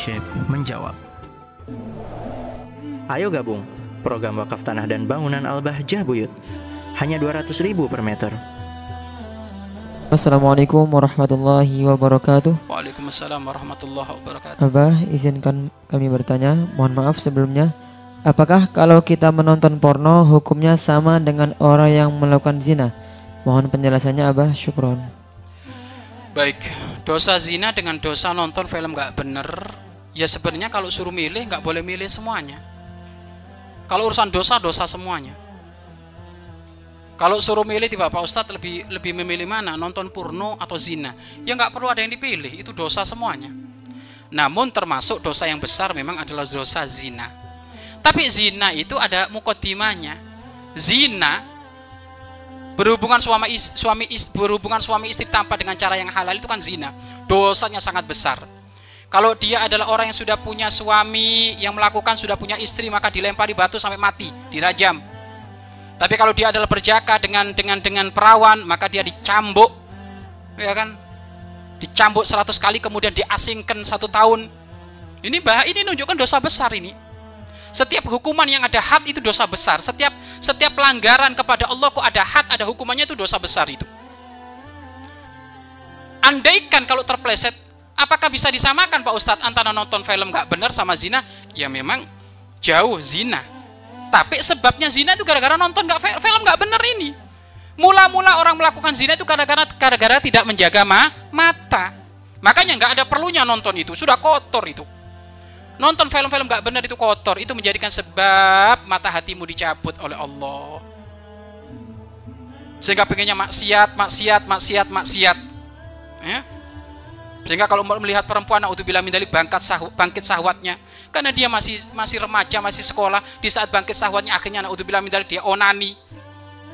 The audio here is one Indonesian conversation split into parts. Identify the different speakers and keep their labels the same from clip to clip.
Speaker 1: Syekh menjawab. Ayo gabung program wakaf tanah dan bangunan Al-Bahjah Buyut. Hanya 200 ribu per meter.
Speaker 2: Assalamualaikum warahmatullahi wabarakatuh
Speaker 3: Waalaikumsalam warahmatullahi wabarakatuh.
Speaker 2: Abah izinkan kami bertanya Mohon maaf sebelumnya Apakah kalau kita menonton porno hukumnya sama dengan orang yang melakukan zina? Mohon penjelasannya Abah syukron
Speaker 3: Baik, dosa zina dengan dosa nonton film nggak bener, ya sebenarnya kalau suruh milih nggak boleh milih semuanya. Kalau urusan dosa dosa semuanya. Kalau suruh milih tiba Pak Ustadz lebih lebih memilih mana nonton porno atau zina, ya nggak perlu ada yang dipilih, itu dosa semuanya. Namun termasuk dosa yang besar memang adalah dosa zina. Tapi zina itu ada mukodimanya. Zina berhubungan suami is, suami is, berhubungan suami istri tanpa dengan cara yang halal itu kan zina dosanya sangat besar kalau dia adalah orang yang sudah punya suami yang melakukan sudah punya istri maka dilempari batu sampai mati dirajam tapi kalau dia adalah berjaka dengan dengan dengan perawan maka dia dicambuk ya kan dicambuk 100 kali kemudian diasingkan satu tahun ini bah ini menunjukkan dosa besar ini setiap hukuman yang ada had itu dosa besar. Setiap setiap pelanggaran kepada Allah kok ada had, ada hukumannya itu dosa besar itu. Andaikan kalau terpleset, apakah bisa disamakan Pak Ustadz antara nonton film nggak benar sama zina? Ya memang jauh zina. Tapi sebabnya zina itu gara-gara nonton nggak film nggak benar ini. Mula-mula orang melakukan zina itu gara-gara gara-gara tidak menjaga ma mata. Makanya nggak ada perlunya nonton itu, sudah kotor itu nonton film-film gak benar itu kotor itu menjadikan sebab mata hatimu dicabut oleh Allah sehingga pengennya maksiat maksiat maksiat maksiat ya sehingga kalau melihat perempuan naudzubillah min dalik bangkit sahw, bangkit sahwatnya karena dia masih masih remaja masih sekolah di saat bangkit sahwatnya akhirnya naudzubillah min dalik dia onani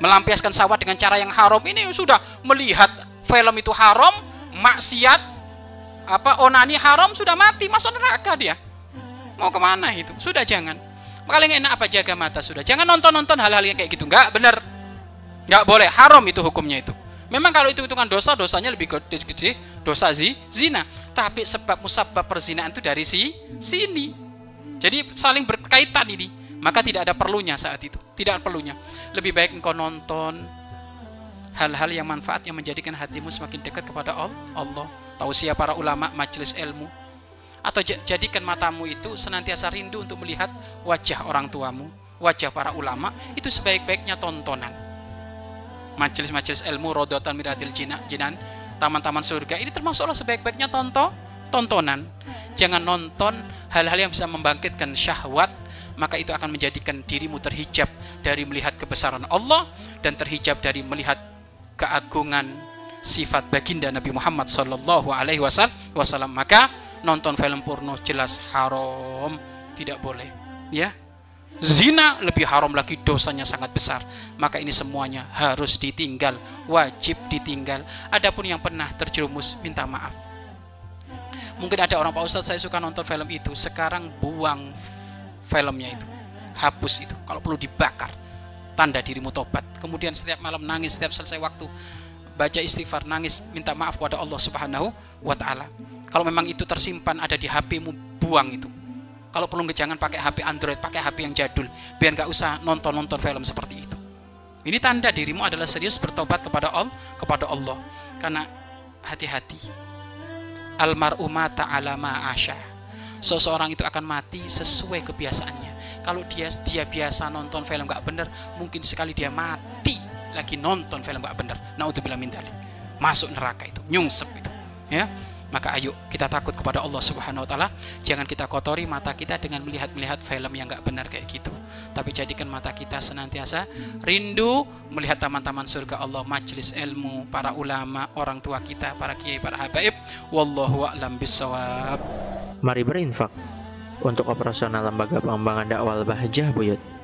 Speaker 3: melampiaskan sahwat dengan cara yang haram ini sudah melihat film itu haram maksiat apa onani haram sudah mati masuk neraka dia Mau ke mana itu? Sudah jangan. Paling enak apa jaga mata sudah. Jangan nonton-nonton hal-hal yang kayak gitu. Enggak benar. Enggak boleh. Haram itu hukumnya itu. Memang kalau itu hitungan dosa, dosanya lebih gede, gede dosa zi, zina. Tapi sebab musabab perzinaan itu dari si sini. Jadi saling berkaitan ini. Maka tidak ada perlunya saat itu. Tidak ada perlunya. Lebih baik engkau nonton hal-hal yang manfaat yang menjadikan hatimu semakin dekat kepada Allah. Tausiah para ulama majelis ilmu atau jadikan matamu itu senantiasa rindu untuk melihat wajah orang tuamu, wajah para ulama, itu sebaik-baiknya tontonan. Majelis-majelis ilmu rodotan miradil jinan, taman-taman surga ini termasuklah sebaik-baiknya tonton tontonan. Jangan nonton hal-hal yang bisa membangkitkan syahwat, maka itu akan menjadikan dirimu terhijab dari melihat kebesaran Allah dan terhijab dari melihat keagungan sifat baginda Nabi Muhammad Sallallahu Alaihi Wasallam. Maka nonton film porno jelas haram tidak boleh ya zina lebih haram lagi dosanya sangat besar. Maka ini semuanya harus ditinggal wajib ditinggal. Adapun yang pernah terjerumus minta maaf. Mungkin ada orang Pak Ustadz saya suka nonton film itu. Sekarang buang filmnya itu hapus itu kalau perlu dibakar. Tanda dirimu tobat. Kemudian setiap malam nangis setiap selesai waktu baca istighfar nangis minta maaf kepada Allah Subhanahu wa taala. Kalau memang itu tersimpan ada di HP-mu, buang itu. Kalau perlu jangan pakai HP Android, pakai HP yang jadul, biar nggak usah nonton-nonton film seperti itu. Ini tanda dirimu adalah serius bertobat kepada Allah, kepada Allah. Karena hati-hati. Almar'u mata alama asya. Seseorang itu akan mati sesuai kebiasaannya. Kalau dia dia biasa nonton film nggak benar, mungkin sekali dia mati lagi nonton film nggak benar. Naudzubillah min Masuk neraka itu, nyungsep itu. Ya, maka ayo kita takut kepada Allah Subhanahu wa taala. Jangan kita kotori mata kita dengan melihat-melihat film yang nggak benar kayak gitu. Tapi jadikan mata kita senantiasa rindu melihat taman-taman surga Allah majelis ilmu para ulama orang tua kita para kiai para habaib. Wallahu a'lam bisawab
Speaker 1: mari berinfak untuk operasional lembaga pengembangan dakwah Bahjah Buyut